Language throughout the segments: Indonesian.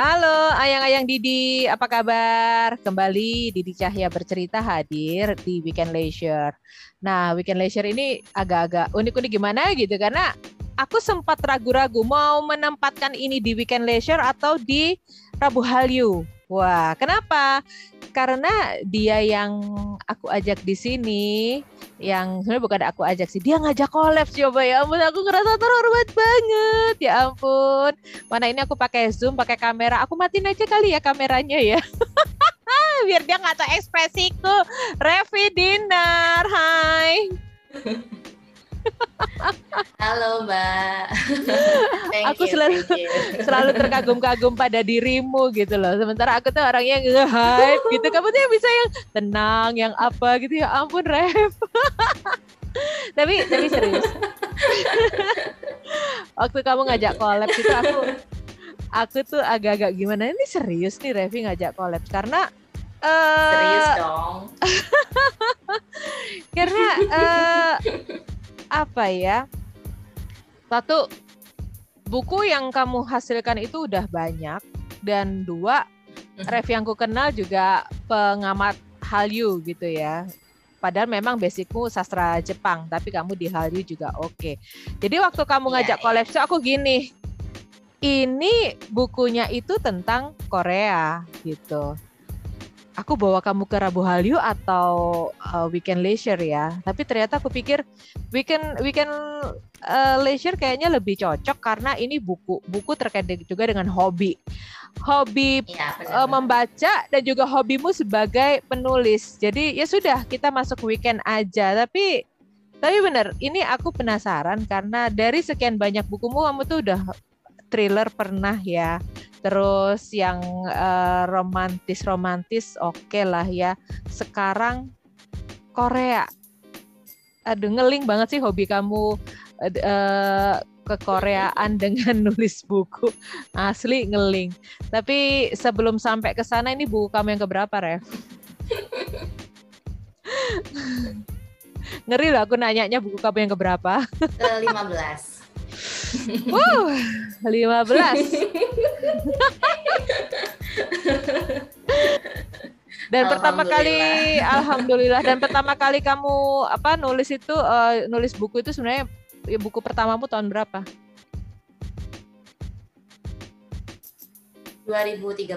Halo ayang-ayang Didi, apa kabar? Kembali Didi Cahya bercerita hadir di Weekend Leisure. Nah, Weekend Leisure ini agak-agak unik-unik gimana gitu karena aku sempat ragu-ragu mau menempatkan ini di Weekend Leisure atau di Rabu Hallyu. Wah, kenapa? Karena dia yang aku ajak di sini yang sebenarnya bukan aku ajak sih dia ngajak collab coba ya ampun aku ngerasa terhormat banget. Ya ampun. Mana ini aku pakai zoom pakai kamera. Aku matiin aja kali ya kameranya ya. Biar dia nggak tahu ekspresiku Revi Dinar hai Halo Mbak. aku you, selalu selalu terkagum-kagum pada dirimu gitu loh. Sementara aku tuh orangnya nge-hype gitu. Kamu tuh yang bisa yang tenang, yang apa gitu ya ampun Rev. tapi tapi serius. Waktu kamu ngajak collab itu aku aku tuh agak-agak gimana ini serius nih Revi ngajak collab karena uh, serius dong. karena uh, apa ya? Satu, buku yang kamu hasilkan itu udah banyak dan dua, mm-hmm. Rev yang ku kenal juga pengamat Hallyu gitu ya. Padahal memang basicmu sastra Jepang, tapi kamu di Hallyu juga oke. Okay. Jadi waktu kamu iya, ngajak yeah, koleksi aku gini, ini bukunya itu tentang Korea gitu aku bawa kamu ke Rabu Hallyu atau uh, weekend leisure ya. Tapi ternyata aku pikir weekend weekend uh, leisure kayaknya lebih cocok karena ini buku buku terkait juga dengan hobi. Hobi ya, uh, membaca dan juga hobimu sebagai penulis. Jadi ya sudah kita masuk weekend aja. Tapi tapi benar, ini aku penasaran karena dari sekian banyak bukumu kamu tuh udah thriller pernah ya terus yang uh, romantis romantis oke okay lah ya. Sekarang Korea. Aduh ngeling banget sih hobi kamu uh, kekoreaan dengan nulis buku. Asli ngeling. Tapi sebelum sampai ke sana ini buku kamu yang keberapa Rev ngeri loh aku nanyanya buku kamu yang keberapa. Ke 15 Wow, 15. dan pertama kali alhamdulillah dan pertama kali kamu apa nulis itu uh, nulis buku itu sebenarnya ya, buku pertamamu tahun berapa? 2013.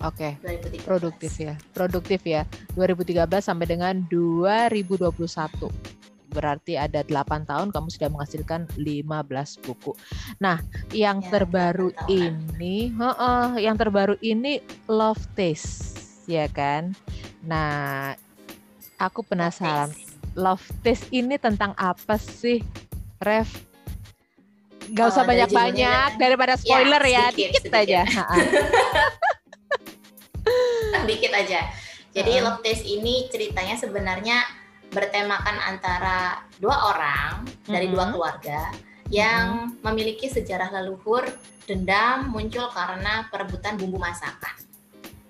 Oke. Okay. Produktif ya. Produktif ya. 2013 sampai dengan 2021 berarti ada 8 tahun kamu sudah menghasilkan 15 buku. Nah, yang ya, terbaru ini, uh, uh, yang terbaru ini Love Taste, ya kan? Nah, aku penasaran. Love Taste ini tentang apa sih, Rev? Gak usah oh, banyak-banyak dari daripada ya, spoiler ya, ya. sedikit, sedikit aja. dikit aja. Jadi uh. Love Taste ini ceritanya sebenarnya bertemakan antara dua orang mm-hmm. dari dua keluarga yang mm-hmm. memiliki sejarah leluhur dendam muncul karena perebutan bumbu masakan.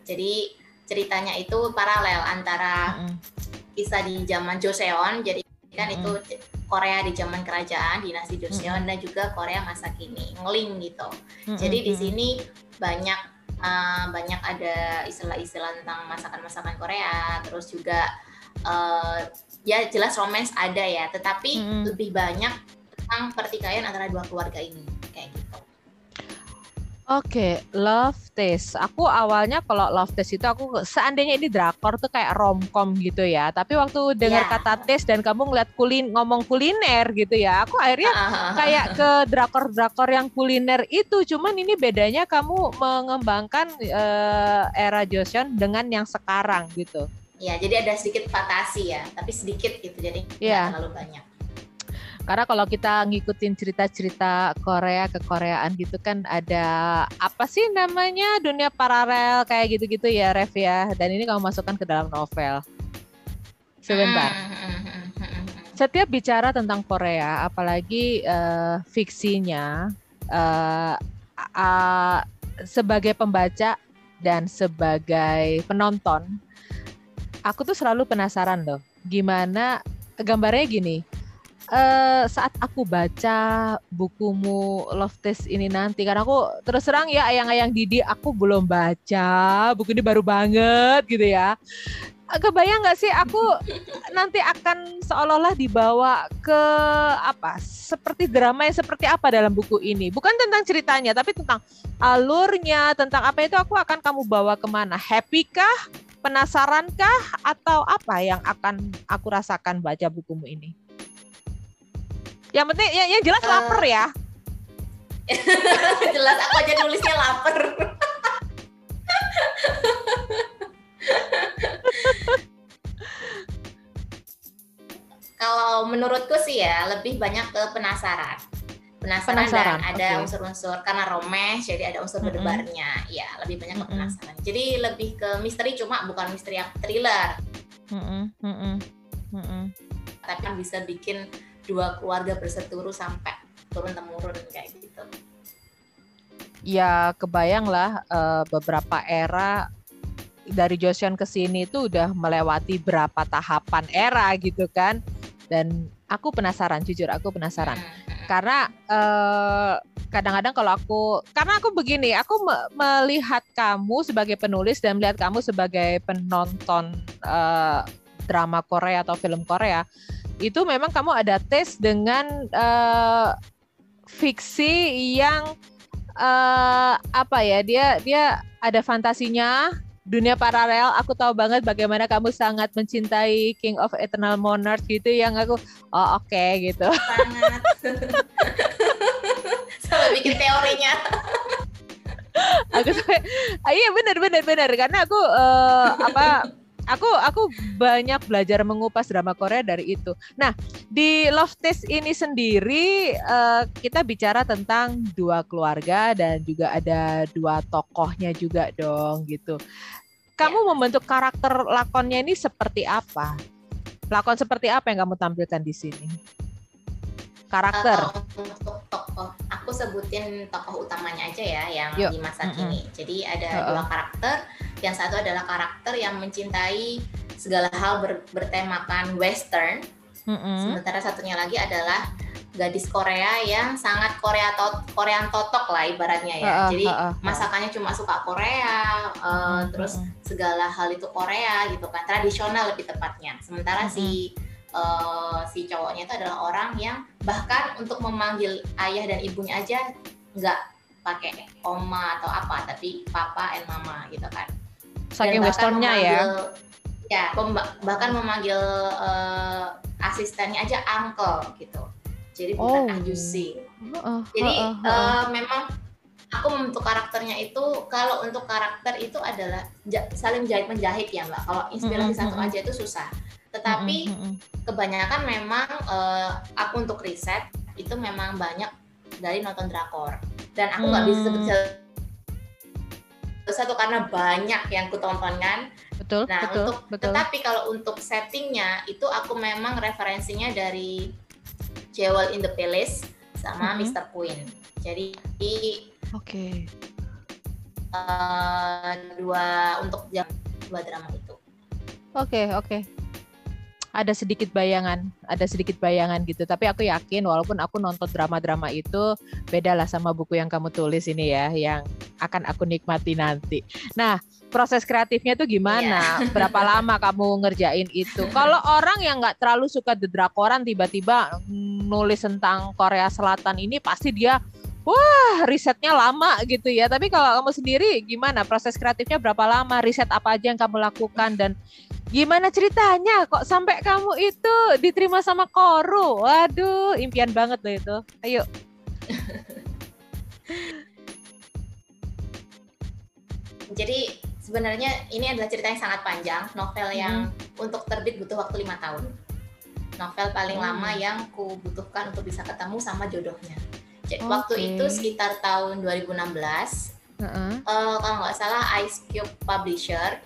Jadi ceritanya itu paralel antara mm-hmm. kisah di zaman Joseon, jadi kan mm-hmm. itu Korea di zaman kerajaan dinasti Joseon mm-hmm. dan juga Korea masa kini ngeling gitu. Mm-hmm. Jadi di sini banyak uh, banyak ada istilah-istilah tentang masakan-masakan Korea, terus juga uh, ya jelas romance ada ya, tetapi hmm. lebih banyak tentang pertikaian antara dua keluarga ini kayak gitu. Oke, okay, love taste. Aku awalnya kalau love taste itu aku seandainya ini drakor tuh kayak romcom gitu ya. Tapi waktu dengar yeah. kata taste dan kamu ngeliat kulin ngomong kuliner gitu ya, aku akhirnya kayak ke drakor-drakor yang kuliner itu. Cuman ini bedanya kamu mengembangkan uh, era Joseon dengan yang sekarang gitu. Ya, jadi ada sedikit fantasi ya, tapi sedikit gitu, jadi yeah. terlalu banyak. Karena kalau kita ngikutin cerita-cerita Korea ke Koreaan gitu kan ada apa sih namanya dunia paralel kayak gitu-gitu ya Rev ya. Dan ini kamu masukkan ke dalam novel. Sebentar. Hmm, hmm, hmm, Setiap bicara tentang Korea, apalagi uh, fiksinya, uh, uh, sebagai pembaca dan sebagai penonton, aku tuh selalu penasaran loh, gimana gambarnya gini. uh, saat aku baca bukumu Love Test ini nanti karena aku terus terang ya ayang-ayang Didi aku belum baca buku ini baru banget gitu ya. Kebayang nggak sih aku nanti akan seolah-olah dibawa ke apa seperti drama yang seperti apa dalam buku ini. Bukan tentang ceritanya tapi tentang alurnya tentang apa itu aku akan kamu bawa ke mana. Happy kah penasarankah atau apa yang akan aku rasakan baca bukumu ini yang penting yang, yang jelas uh, lapar ya. jelas aku aja nulisnya lapar. Kalau menurutku sih ya lebih banyak ke penasaran. Penasaran, penasaran. dan ada unsur-unsur okay. karena romes jadi ada unsur mm -hmm. berdebarnya. Ya, lebih banyak ke penasaran. Mm -hmm. Jadi lebih ke misteri cuma bukan misteri yang thriller. Mm -hmm. Mm -hmm. Tapi kan bisa bikin dua keluarga berseturu sampai turun temurun kayak gitu. Ya kebayang lah uh, beberapa era dari Joseon ke sini itu udah melewati berapa tahapan era gitu kan dan aku penasaran jujur aku penasaran hmm, hmm. Karena eh, kadang-kadang kalau aku karena aku begini aku me melihat kamu sebagai penulis dan melihat kamu sebagai penonton uh, drama Korea atau film Korea itu memang kamu ada tes dengan uh, fiksi yang uh, apa ya dia dia ada fantasinya dunia paralel aku tahu banget bagaimana kamu sangat mencintai King of Eternal Monarch gitu yang aku oh oke okay, gitu sangat sampai bikin teorinya aku sampai ah, iya benar benar benar karena aku uh, apa aku aku banyak belajar mengupas drama Korea dari itu. Nah, di Love Test ini sendiri uh, kita bicara tentang dua keluarga dan juga ada dua tokohnya juga dong gitu. Kamu ya. membentuk karakter lakonnya ini seperti apa? Lakon seperti apa yang kamu tampilkan di sini? Karakter. Uh, untuk tokoh, aku sebutin tokoh utamanya aja ya yang Yuk. di masa mm -hmm. kini. Jadi ada uh -uh. dua karakter yang satu adalah karakter yang mencintai segala hal ber, bertemakan western. Mm-hmm. Sementara satunya lagi adalah gadis Korea yang sangat Korea tot Korean totok lah ibaratnya ya. Uh, Jadi uh, uh, masakannya cuma suka Korea, uh, uh, terus segala hal itu Korea gitu kan, tradisional lebih tepatnya. Sementara uh, si uh, si cowoknya itu adalah orang yang bahkan untuk memanggil ayah dan ibunya aja nggak pakai oma atau apa, tapi papa and mama gitu kan. Saking westernnya ya. ya bahkan memanggil uh, asistennya aja uncle gitu jadi bukan oh. ajusi uh, uh, jadi uh, uh, uh. Uh, memang aku membentuk karakternya itu kalau untuk karakter itu adalah saling jahit menjahit ya mbak kalau inspirasi mm -hmm. satu aja itu susah tetapi mm -hmm. kebanyakan memang uh, aku untuk riset itu memang banyak dari nonton drakor dan aku nggak mm. bisa sebut satu karena banyak yang kutonton kan betul nah betul, untuk betul. tetapi kalau untuk settingnya itu aku memang referensinya dari Jewel in the Palace sama mm -hmm. Mr. Queen jadi oke okay. uh, dua untuk jam dua drama itu oke okay, oke okay ada sedikit bayangan, ada sedikit bayangan gitu. Tapi aku yakin walaupun aku nonton drama-drama itu beda lah sama buku yang kamu tulis ini ya, yang akan aku nikmati nanti. Nah, proses kreatifnya tuh gimana? Yeah. Berapa lama kamu ngerjain itu? Kalau orang yang nggak terlalu suka the drakoran tiba-tiba nulis tentang Korea Selatan ini pasti dia wah risetnya lama gitu ya. Tapi kalau kamu sendiri gimana? Proses kreatifnya berapa lama? Riset apa aja yang kamu lakukan dan Gimana ceritanya kok sampai kamu itu diterima sama Koru? Waduh, impian banget loh itu. Ayo. Jadi sebenarnya ini adalah cerita yang sangat panjang, novel yang hmm. untuk terbit butuh waktu lima tahun. Novel paling hmm. lama yang ku butuhkan untuk bisa ketemu sama jodohnya. Jadi okay. waktu itu sekitar tahun 2016. Uh -uh. Uh, kalau nggak salah Ice Cube Publisher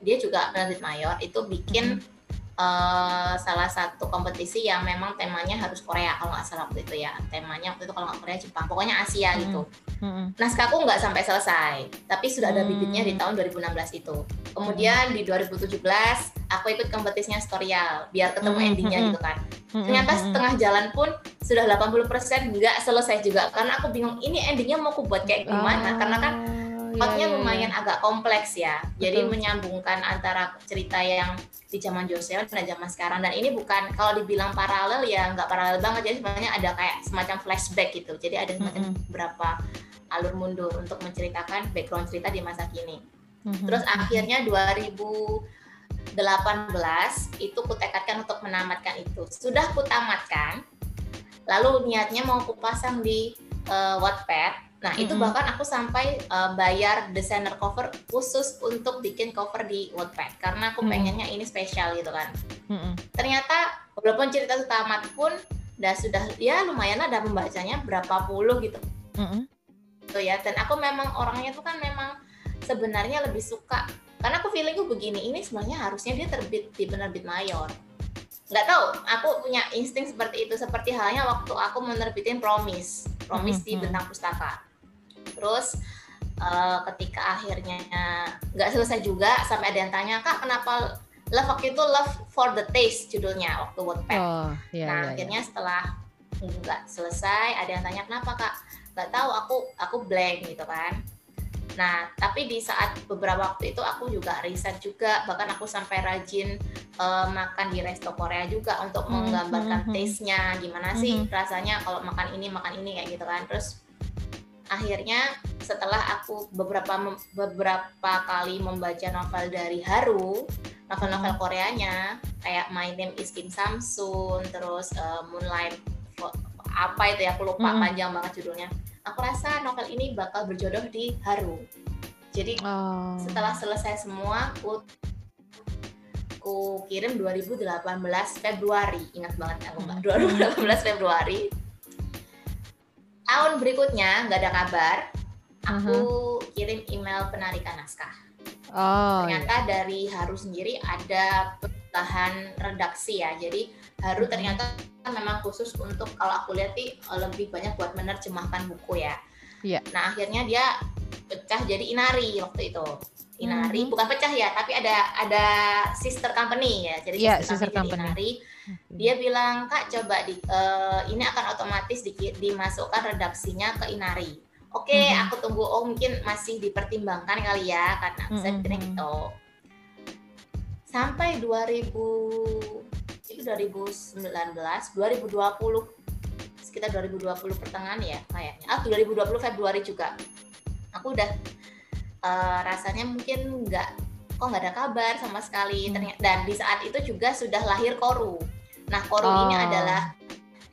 dia juga penerbit mayor itu bikin mm-hmm. Uh, salah satu kompetisi yang memang temanya harus Korea kalau nggak salah waktu itu ya. Temanya waktu itu kalau nggak Korea Jepang. Pokoknya Asia hmm. gitu. Hmm. naskahku nggak sampai selesai tapi sudah ada bibitnya di tahun 2016 itu. Kemudian di 2017 aku ikut kompetisinya Storyal biar ketemu hmm. endingnya gitu kan. ternyata setengah jalan pun sudah 80% nggak selesai juga karena aku bingung ini endingnya mau aku buat kayak gimana? Karena kan plotnya iya, iya, lumayan iya. agak kompleks ya. Jadi Betul. menyambungkan antara cerita yang di zaman Joseon dan zaman sekarang dan ini bukan kalau dibilang paralel ya nggak paralel banget jadi sebenarnya ada kayak semacam flashback gitu. Jadi ada semacam mm -hmm. beberapa alur mundur untuk menceritakan background cerita di masa kini. Mm -hmm. Terus akhirnya 2018 itu kutekatkan untuk menamatkan itu. Sudah kutamatkan. Lalu niatnya mau kupasang di uh, Wattpad Nah, mm -hmm. itu bahkan aku sampai uh, bayar desainer cover khusus untuk bikin cover di Wattpad karena aku mm -hmm. pengennya ini spesial gitu kan. Mm -hmm. Ternyata walaupun cerita itu tamat pun udah sudah ya lumayan ada pembacanya berapa puluh gitu. Mm -hmm. Tuh ya, dan aku memang orangnya tuh kan memang sebenarnya lebih suka karena aku feelingku begini, ini sebenarnya harusnya dia terbit di penerbit mayor. Nggak tahu, aku punya insting seperti itu seperti halnya waktu aku menerbitin Promise, Promise mm -hmm. di Bentang Pustaka terus uh, ketika akhirnya nggak selesai juga sampai ada yang tanya kak kenapa love waktu itu love for the taste judulnya waktu Wattpad oh, iya, nah iya, akhirnya iya. setelah nggak selesai ada yang tanya kenapa kak nggak tahu aku aku blank gitu kan Nah, tapi di saat beberapa waktu itu aku juga riset juga, bahkan aku sampai rajin uh, makan di resto Korea juga untuk hmm, menggambarkan mm -hmm. taste-nya, gimana sih mm -hmm. rasanya kalau makan ini makan ini kayak gitu kan. Terus akhirnya setelah aku beberapa beberapa kali membaca novel dari Haru novel-novel hmm. Koreanya kayak My Name is Kim Samsun terus uh, Moonlight apa itu ya aku lupa hmm. panjang banget judulnya aku rasa novel ini bakal berjodoh di Haru jadi oh. setelah selesai semua aku aku kirim 2018 Februari ingat banget aku mbak 2018 hmm. Februari tahun berikutnya nggak ada kabar aku uh-huh. kirim email penarikan naskah oh, ternyata iya. dari Haru sendiri ada perubahan redaksi ya jadi Haru ternyata memang khusus untuk kalau aku lihat sih lebih banyak buat menerjemahkan buku ya yeah. nah akhirnya dia pecah jadi Inari waktu itu Inari mm-hmm. bukan pecah ya tapi ada ada sister company ya jadi yeah, sister, sister company, company. Inari dia bilang kak coba di uh, ini akan otomatis di, dimasukkan redaksinya ke Inari oke okay, mm-hmm. aku tunggu oh mungkin masih dipertimbangkan kali ya karena mm-hmm. saya pikir gitu sampai 2000 itu 2019 2020 sekitar 2020 pertengahan ya kayaknya ah 2020 Februari juga aku udah uh, rasanya mungkin nggak kok nggak ada kabar sama sekali hmm. dan di saat itu juga sudah lahir Koru nah Koru oh. ini adalah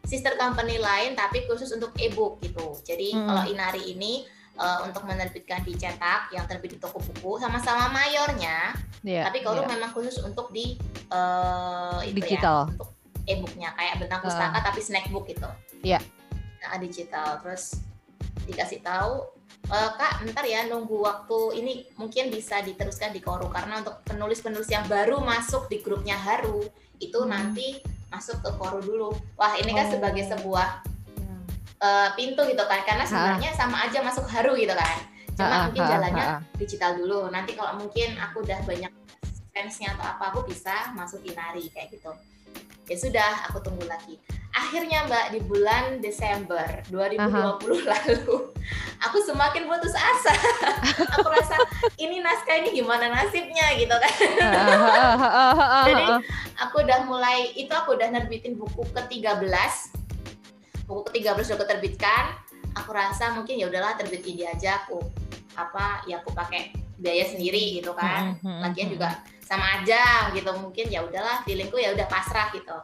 sister company lain tapi khusus untuk ebook gitu jadi hmm. kalau Inari ini uh, untuk menerbitkan di cetak yang terbit di toko buku sama-sama mayornya yeah, tapi Koru yeah. memang khusus untuk di uh, itu ya, digital ya, untuk ebooknya kayak bentang pustaka uh. tapi snackbook gitu ya yeah. nah digital terus dikasih tahu uh, kak ntar ya nunggu waktu ini mungkin bisa diteruskan di Koru karena untuk penulis-penulis yang baru masuk di grupnya Haru itu hmm. nanti masuk ke Koru dulu wah ini kan oh. sebagai sebuah uh, pintu gitu kan karena sebenarnya ha. sama aja masuk Haru gitu kan cuma ha, mungkin ha, jalannya ha. digital dulu nanti kalau mungkin aku udah banyak fansnya atau apa aku bisa masuk Inari kayak gitu ya sudah aku tunggu lagi akhirnya mbak di bulan Desember 2020 Aha. lalu aku semakin putus asa. Aku rasa ini naskah ini gimana nasibnya? gitu kan. Jadi aku udah mulai itu aku udah nerbitin buku ke-13 buku ke-13 sudah terbitkan. Aku rasa mungkin ya udahlah terbit ini aja aku apa ya aku pakai biaya sendiri gitu kan. Lagian juga sama aja gitu mungkin ya udahlah feelingku ya udah pasrah gitu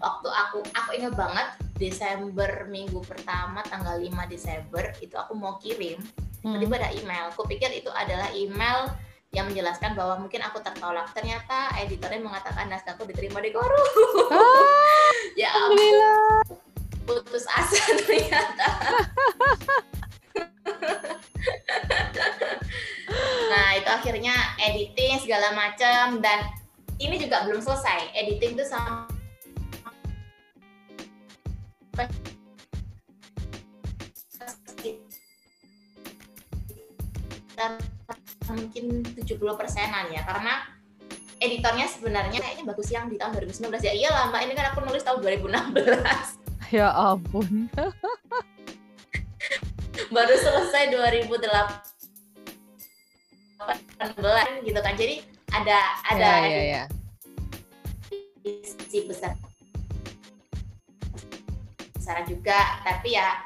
waktu aku aku ingat banget Desember minggu pertama tanggal 5 Desember itu aku mau kirim hmm. tiba-tiba ada email. Aku pikir itu adalah email yang menjelaskan bahwa mungkin aku tertolak. Ternyata editornya mengatakan naskahku diterima di Koru ah, ya alhamdulillah. Putus asa ternyata. Nah itu akhirnya editing segala macam dan ini juga belum selesai. Editing tuh sampai mungkin 70 persenan ya karena editornya sebenarnya kayaknya bagus yang di tahun 2019 ya. Iyalah mbak ini kan aku nulis tahun 2016 ya ampun. Baru selesai 2018 gitu kan. Jadi ada ada ya, ya, ya. isi besar besar juga tapi ya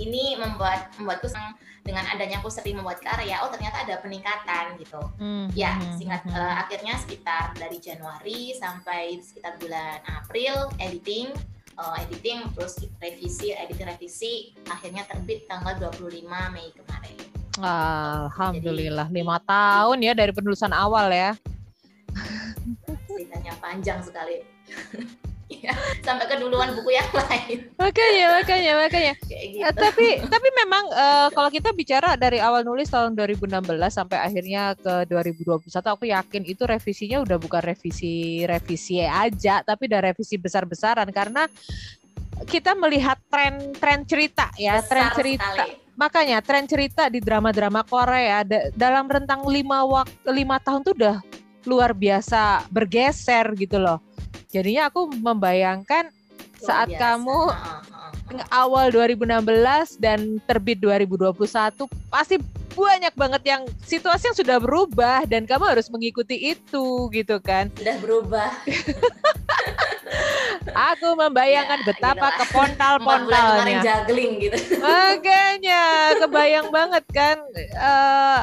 ini membuat membuatku senang dengan adanya aku sering membuat karya oh ternyata ada peningkatan gitu. Hmm, ya hmm, singkat hmm. Uh, akhirnya sekitar dari Januari sampai sekitar bulan April editing uh, editing terus revisi editing revisi akhirnya terbit tanggal 25 Mei kemarin. Alhamdulillah lima tahun ya dari penulisan awal ya. Ceritanya panjang sekali ya, sampai keduluan buku yang lain. Makanya, makanya, makanya. gitu. uh, tapi tapi memang uh, kalau kita bicara dari awal nulis tahun 2016 sampai akhirnya ke 2021, aku yakin itu revisinya udah bukan revisi revisi aja, tapi udah revisi besar-besaran karena kita melihat tren-tren cerita ya, Besar tren cerita. Sekali. Makanya tren cerita di drama-drama Korea da dalam rentang lima waktu lima tahun tuh udah luar biasa bergeser gitu loh Jadinya aku membayangkan saat biasa. kamu awal 2016 dan terbit 2021 pasti banyak banget yang situasi yang sudah berubah dan kamu harus mengikuti itu gitu kan. Sudah berubah. Aku membayangkan ya, betapa gitu kepontal-pontalnya. juggling gitu. Makanya kebayang banget kan. Uh,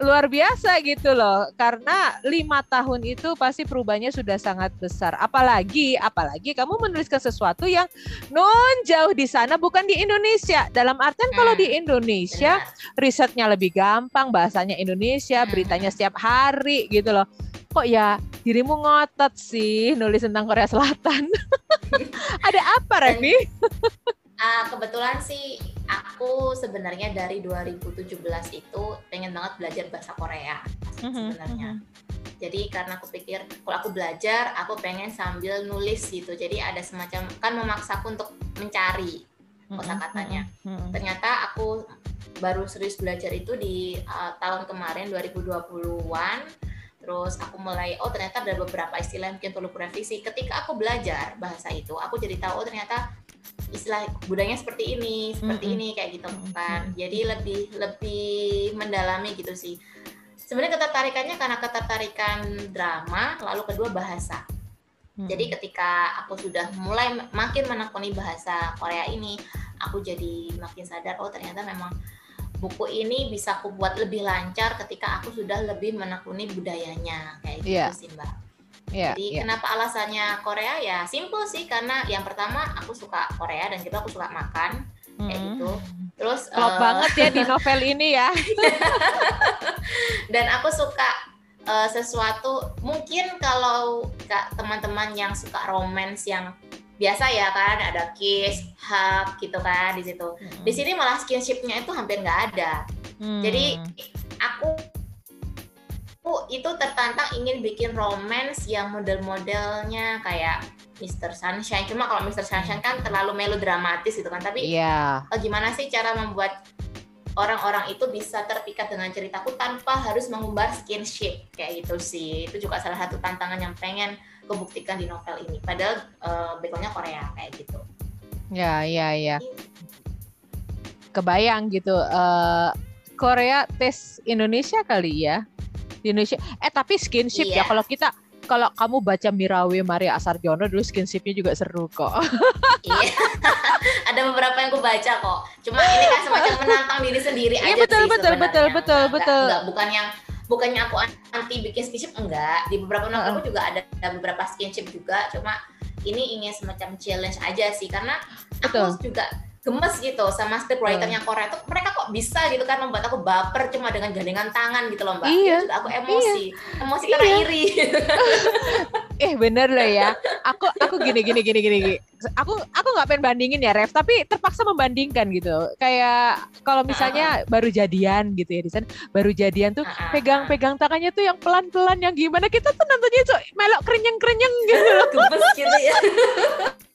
luar biasa gitu loh karena lima tahun itu pasti perubahannya sudah sangat besar apalagi apalagi kamu menuliskan sesuatu yang non jauh di sana bukan di Indonesia dalam artian hmm. kalau di Indonesia Benar. risetnya lebih gampang bahasanya Indonesia hmm. beritanya setiap hari gitu loh kok ya dirimu ngotot sih nulis tentang Korea Selatan ada apa Revi? Uh, kebetulan sih aku sebenarnya dari 2017 itu pengen banget belajar bahasa Korea mm-hmm, sebenarnya. Mm-hmm. Jadi karena aku pikir kalau aku belajar, aku pengen sambil nulis gitu. Jadi ada semacam kan memaksaku untuk mencari mm-hmm, kosakatanya. Mm-hmm. Ternyata aku baru serius belajar itu di uh, tahun kemarin 2020-an. Terus aku mulai oh ternyata ada beberapa istilah yang mungkin perlu revisi. Ketika aku belajar bahasa itu, aku jadi tahu oh ternyata istilah budayanya seperti ini seperti mm -hmm. ini kayak gitu kan. Jadi lebih lebih mendalami gitu sih. Sebenarnya ketertarikannya karena ketertarikan drama lalu kedua bahasa. Jadi ketika aku sudah mulai makin menekuni bahasa Korea ini aku jadi makin sadar oh ternyata memang buku ini bisa aku buat lebih lancar ketika aku sudah lebih menekuni budayanya kayak gitu yeah. sih mbak Yeah, Jadi yeah. kenapa alasannya Korea ya simple sih karena yang pertama aku suka Korea dan kedua aku suka makan hmm. kayak gitu. Terus uh, banget ya di novel ini ya. dan aku suka uh, sesuatu mungkin kalau teman-teman yang suka romance yang biasa ya kan ada kiss, hug gitu kan di situ. Hmm. Di sini malah skinshipnya itu hampir nggak ada. Hmm. Jadi aku aku itu tertantang ingin bikin romance yang model-modelnya kayak Mr. Sunshine. Cuma kalau Mr. Sunshine kan terlalu melodramatis gitu kan. Tapi yeah. gimana sih cara membuat orang-orang itu bisa terpikat dengan ceritaku tanpa harus mengumbar skinship kayak gitu sih. Itu juga salah satu tantangan yang pengen kebuktikan di novel ini. Padahal uh, backgroundnya Korea kayak gitu. Ya, ya, ya. Kebayang gitu. Uh, Korea tes Indonesia kali ya di Indonesia. Eh tapi skinship ya, iya. ya kalau kita kalau kamu baca Mirawe Maria Asarjono dulu skinshipnya juga seru kok. iya. Ada beberapa yang aku baca kok. Cuma ini kan semacam menantang diri sendiri iya, aja betul, sih betul, betul, betul, betul. Enggak, bukan yang bukannya aku anti bikin skinship enggak. Di beberapa novel uh. juga ada, ada beberapa skinship juga. Cuma ini ingin semacam challenge aja sih karena betul. aku juga gemes gitu sama scriptwriternya Korea tuh mereka kok bisa gitu kan membuat aku baper cuma dengan gandengan tangan gitu loh mbak. Iya. aku emosi iya. emosi iya. karena iri. Eh bener loh ya. Aku aku gini gini gini gini, gini. aku aku nggak pengen bandingin ya Ref tapi terpaksa membandingkan gitu. Kayak kalau misalnya uh baru jadian gitu ya di sana baru jadian tuh pegang-pegang tangannya tuh yang pelan-pelan yang gimana? Kita tuh nontonnya tuh melok kerenyeng-kerenyeng gitu loh. Gemes gitu ya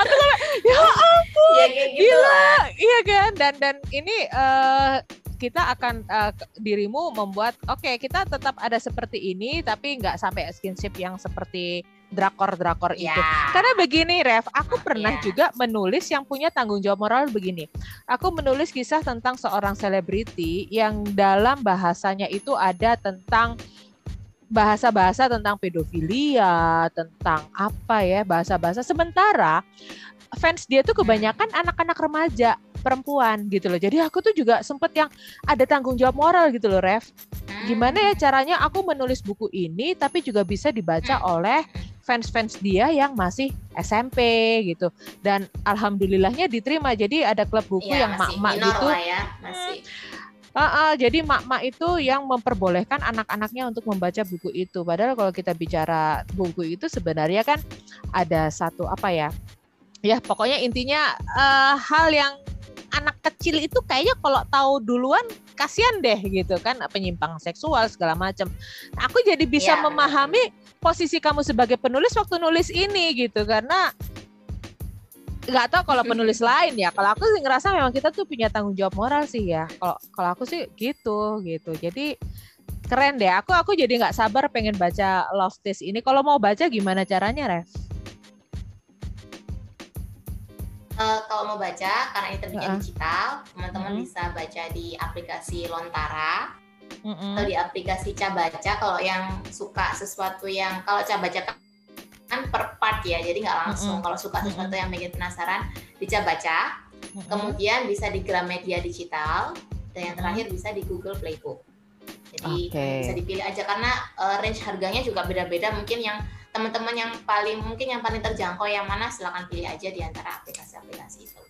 aku sampai ya ampun ya kayak gitu gila lah. iya kan dan dan ini uh, kita akan uh, dirimu membuat oke okay, kita tetap ada seperti ini tapi nggak sampai skinship yang seperti drakor-drakor ya. itu. Karena begini, Ref, aku pernah ya. juga menulis yang punya tanggung jawab moral begini. Aku menulis kisah tentang seorang selebriti yang dalam bahasanya itu ada tentang bahasa-bahasa tentang pedofilia, tentang apa ya, bahasa-bahasa sementara fans dia tuh kebanyakan anak-anak remaja perempuan gitu loh. Jadi aku tuh juga sempet yang ada tanggung jawab moral gitu loh, Ref. Gimana ya caranya aku menulis buku ini tapi juga bisa dibaca oleh fans-fans dia yang masih SMP gitu. Dan alhamdulillahnya diterima. Jadi ada klub buku ya, yang mak-mak gitu. ya, masih. Uh, uh, jadi mak-mak itu yang memperbolehkan anak-anaknya untuk membaca buku itu. Padahal kalau kita bicara buku itu sebenarnya kan ada satu apa ya? Ya pokoknya intinya uh, hal yang anak kecil itu kayaknya kalau tahu duluan kasihan deh gitu kan penyimpang seksual segala macam. Aku jadi bisa ya, memahami benar. posisi kamu sebagai penulis waktu nulis ini gitu karena nggak tahu kalau penulis lain ya. Kalau aku sih ngerasa memang kita tuh punya tanggung jawab moral sih ya. Kalau kalau aku sih gitu gitu. Jadi keren deh. Aku aku jadi nggak sabar pengen baca Love Test ini. Kalau mau baca gimana caranya, Ref? uh, kalau mau baca karena ini terbitnya uh. digital, teman-teman uh. bisa baca di aplikasi Lontara uh -uh. atau di aplikasi Cabaca. Kalau yang suka sesuatu yang kalau Cabaca kan per part ya, jadi nggak langsung. Uh -uh. Kalau suka sesuatu yang bikin penasaran, di Cabaca. Uh -uh. Kemudian bisa di Gramedia Digital dan yang terakhir bisa di Google Playbook. Jadi okay. bisa dipilih aja karena uh, range harganya juga beda-beda. Mungkin yang teman-teman yang paling mungkin yang paling terjangkau yang mana silahkan pilih aja di antara aplikasi-aplikasi itu.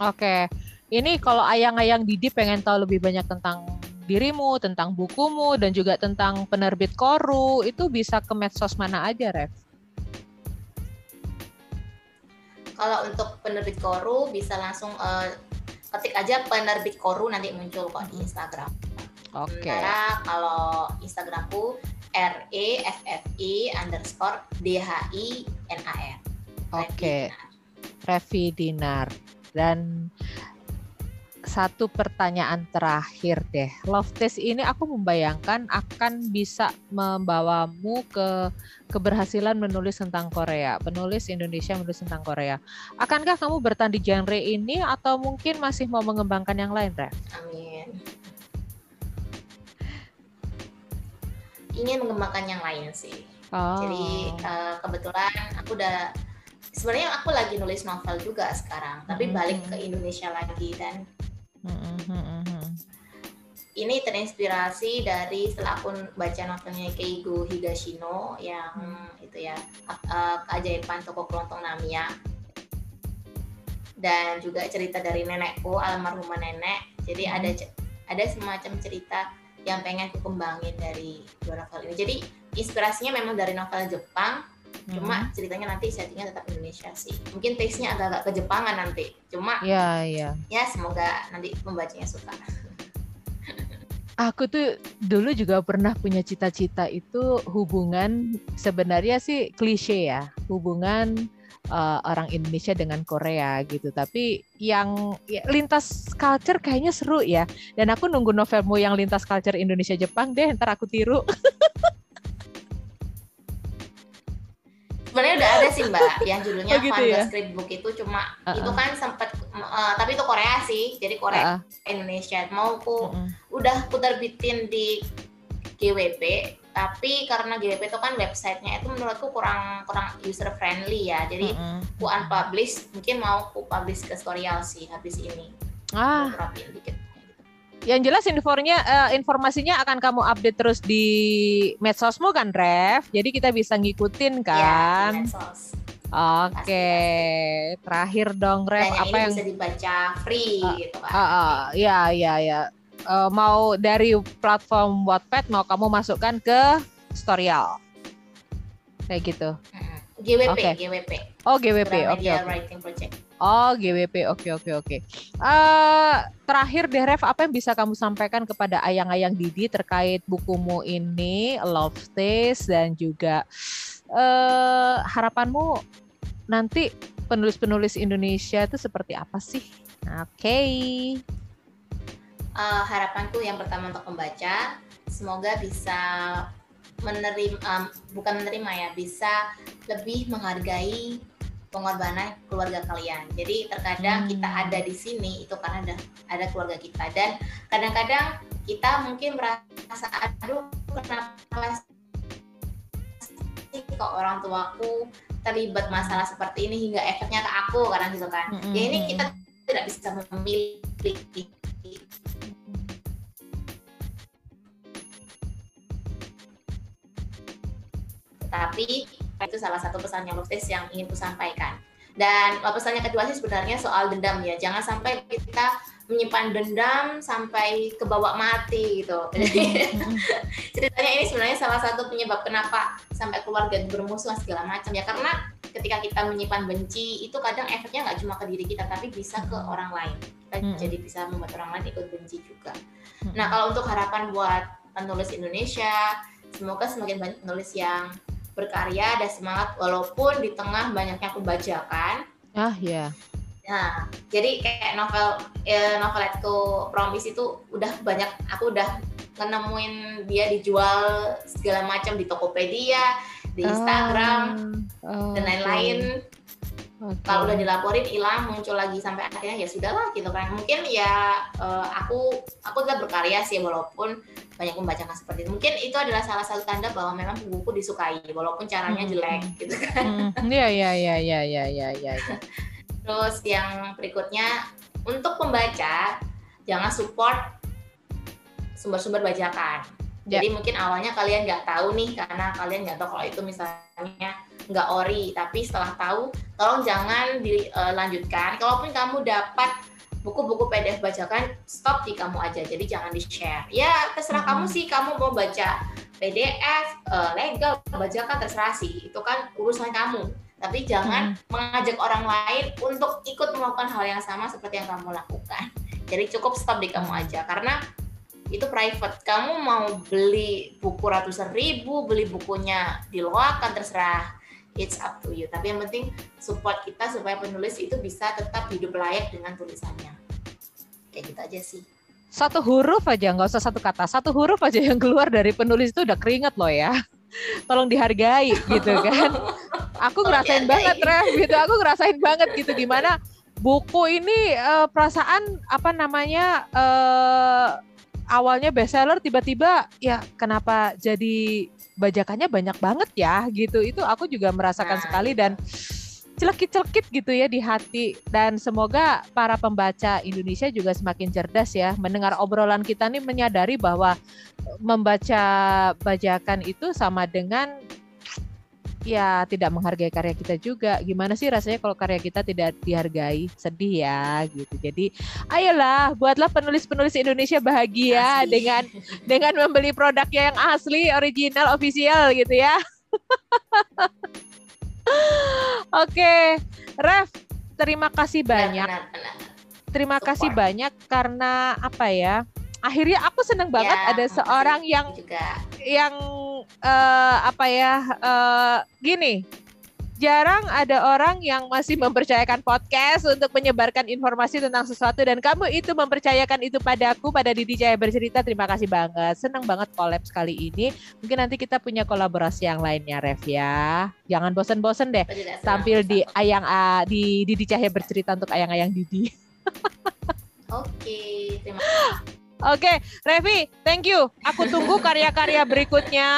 Oke, ini kalau ayang-ayang Didi pengen tahu lebih banyak tentang dirimu, tentang bukumu, dan juga tentang penerbit Koru, itu bisa ke medsos mana aja, Ref? Kalau untuk penerbit Koru bisa langsung uh, ketik aja penerbit Koru nanti muncul kok di Instagram. Oke. Okay. Sementara kalau Instagramku R E F F I underscore D H I N A R. Oke. Revi Dinar. Dan satu pertanyaan terakhir deh. Love test ini aku membayangkan akan bisa membawamu ke keberhasilan menulis tentang Korea, penulis Indonesia menulis tentang Korea. Akankah kamu bertahan di genre ini atau mungkin masih mau mengembangkan yang lain, Ref? Amin. ingin mengembangkan yang lain sih. Oh. Jadi uh, kebetulan aku udah sebenarnya aku lagi nulis novel juga sekarang, tapi mm -hmm. balik ke Indonesia lagi dan -hmm. ini terinspirasi dari setelah aku baca novelnya Keigo Higashino yang mm. itu ya uh, keajaiban toko kelontong Namiya dan juga cerita dari nenekku almarhumah nenek. Jadi mm. ada ada semacam cerita yang pengen aku kembangin dari dua novel ini. Jadi inspirasinya memang dari novel Jepang, hmm. cuma ceritanya nanti settingnya tetap Indonesia sih. Mungkin taste-nya agak-agak ke Jepangan nanti, cuma ya ya ya semoga nanti pembacanya suka. Aku tuh dulu juga pernah punya cita-cita itu hubungan sebenarnya sih klise ya, hubungan uh, orang Indonesia dengan Korea gitu. Tapi yang ya, lintas culture kayaknya seru ya. Dan aku nunggu novelmu yang lintas culture Indonesia Jepang deh, ntar aku tiru. sih mbak, yang judulnya oh, gitu ya? Script Book itu cuma uh -uh. itu kan sempet, uh, tapi itu Korea sih, jadi Korea uh -uh. Indonesia. Mau ku uh -uh. udah ku terbitin di GWP, tapi karena GWP itu kan websitenya itu menurutku kurang kurang user friendly ya jadi mm -hmm. ku unpublish mungkin mau ku publish ke Storyal sih habis ini ah dikit yang jelas infonya uh, informasinya akan kamu update terus di medsosmu kan Rev jadi kita bisa ngikutin iya, kan ya, medsos Oke, okay. terakhir dong Rev Dan apa yang bisa dibaca free uh, gitu kan. Uh, uh, ya ya ya uh, mau dari platform Wattpad mau kamu masukkan ke Storyal. Kayak gitu. GWP, Oke. GWP. Oh, GWP. Oke, Gramedia oke. Writing Project. Oh, GWP. Oke, oke, oke. Eh, terakhir deh, Rev, apa yang bisa kamu sampaikan kepada ayang-ayang Didi terkait bukumu ini, Love Taste, dan juga eh harapanmu nanti penulis-penulis Indonesia itu seperti apa sih? Oke. Eh, harapanku yang pertama untuk pembaca, semoga bisa menerima, em, bukan menerima ya, bisa lebih menghargai pengorbanan keluarga kalian. Jadi terkadang Hmm. kita ada di sini itu karena ada ada keluarga kita dan kadang-kadang kita mungkin merasa aduh kenapa sih kok orang tuaku terlibat masalah seperti ini hingga efeknya ke aku kadang gitu kan. Mm-mm. Ya ini kita tidak bisa memilih tapi itu salah satu pesannya Loftis yang ingin ku sampaikan. Dan pesannya kedua sih sebenarnya soal dendam ya. Jangan sampai kita menyimpan dendam sampai ke bawah mati gitu. Ceritanya ini sebenarnya salah satu penyebab kenapa sampai keluarga bermusuhan segala macam ya karena ketika kita menyimpan benci itu kadang efeknya nggak cuma ke diri kita tapi bisa ke orang lain. Kita Mm-mm. jadi bisa membuat orang lain ikut benci juga. Nah, kalau untuk harapan buat penulis Indonesia, semoga semakin banyak penulis yang berkarya dan semangat walaupun di tengah banyaknya pembajakan. Ah ya. Nah, jadi kayak novel eh, noveletku Promise itu udah banyak aku udah nemuin dia dijual segala macam di Tokopedia, di Instagram Ah, dan oke. lain-lain. Oke. Kalau udah dilaporin hilang muncul lagi sampai akhirnya ya sudahlah gitu kan. Mungkin ya eh, aku aku tetap berkarya sih walaupun banyak membacakan seperti itu. Mungkin itu adalah salah satu tanda bahwa memang buku disukai walaupun caranya Hmm. jelek gitu kan. Hmm, Iya iya iya iya iya iya iya. Terus yang berikutnya untuk pembaca jangan support sumber-sumber bajakan. Ya. Jadi mungkin awalnya kalian nggak tahu nih karena kalian nggak tahu kalau itu misalnya nggak ori, tapi setelah tahu tolong jangan dilanjutkan. Kalaupun kamu dapat buku-buku PDF bajakan, stop di kamu aja. Jadi jangan di share. Ya terserah kamu sih, kamu mau baca PDF, eh, legal, bajakan terserah sih. Itu kan urusan kamu. Tapi jangan mengajak orang lain untuk ikut melakukan hal yang sama seperti yang kamu lakukan. Jadi cukup stop di kamu aja karena itu private. Kamu mau beli buku ratusan ribu, beli bukunya di loakan terserah. It's up to you. Tapi yang penting support kita supaya penulis itu bisa tetap hidup layak dengan tulisannya. Kayak gitu aja sih. Satu huruf aja, nggak usah satu kata. Satu huruf aja yang keluar dari penulis itu udah keringet loh ya. Tolong dihargai gitu kan. Aku ngerasain banget, Rev, gitu. Aku ngerasain banget gitu gimana buku ini eh, perasaan apa namanya eh awalnya bestseller tiba-tiba ya kenapa jadi bajakannya banyak banget ya gitu. Itu aku juga merasakan Nah, sekali dan celekit-celekit gitu ya di hati. Dan semoga para pembaca Indonesia juga semakin cerdas ya. Mendengar obrolan kita nih menyadari bahwa membaca bajakan itu sama dengan ya tidak menghargai karya kita juga. Gimana sih rasanya kalau karya kita tidak dihargai? Sedih ya gitu. Jadi ayolah buatlah penulis-penulis Indonesia bahagia Asli. dengan dengan membeli produknya yang asli, original, official gitu ya. Oke, Ref, terima kasih banyak. Benar, benar, benar. Terima kasih Support. banyak karena apa ya? Akhirnya aku seneng banget Ya, ada seorang yang juga yang eh, apa ya? eh, gini. Jarang ada orang yang masih mempercayakan podcast untuk menyebarkan informasi tentang sesuatu dan kamu itu mempercayakan itu padaku pada Didi Jaya bercerita. Terima kasih banget. Senang banget collab kali ini. Mungkin nanti kita punya kolaborasi yang lainnya, Rev ya. Jangan bosen-bosen deh senang tampil di ayang ah, di Didi Cahya bercerita untuk ayang-ayang Didi. Oke, terima Oke, Revi, thank you. Aku tunggu karya-karya berikutnya.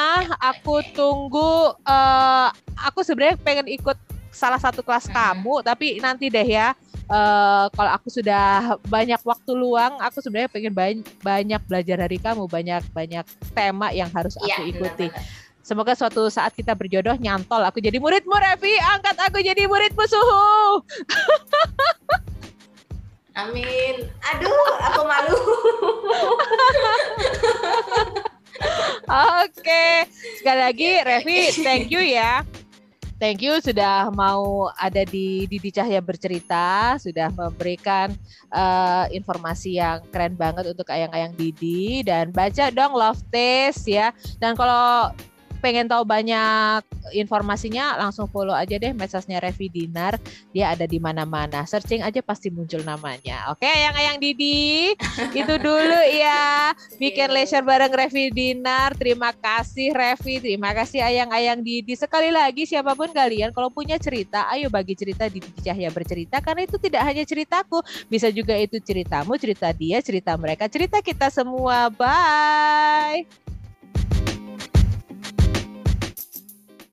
Aku tunggu. eh aku sebenarnya pengen ikut salah satu kelas Hmm. kamu, tapi nanti deh ya. eh kalau aku sudah banyak waktu luang, aku sebenarnya pengen banyak, banyak belajar dari kamu, banyak banyak tema yang harus aku Iya, ikuti. benar-benar. Semoga suatu saat kita berjodoh nyantol. Aku jadi muridmu, Revi. Angkat aku jadi muridmu, suhu. sekali lagi Revi, thank you ya. Thank you sudah mau ada di Didi Cahya bercerita, sudah memberikan uh, informasi yang keren banget untuk ayang-ayang Didi dan baca dong Love Taste ya. Dan kalau pengen tahu banyak informasinya langsung follow aja deh medsosnya Revi Dinar. Dia ada di mana-mana. Searching aja pasti muncul namanya. Oke yang ayang Didi? Itu dulu ya. Bikin leisure bareng Revi Dinar. Terima kasih Revi. Terima kasih ayang-ayang Didi. Sekali lagi siapa pun kalian kalau punya cerita ayo bagi cerita di Didi Cahya bercerita. Karena itu tidak hanya ceritaku. Bisa juga itu ceritamu cerita dia cerita mereka cerita kita semua. Bye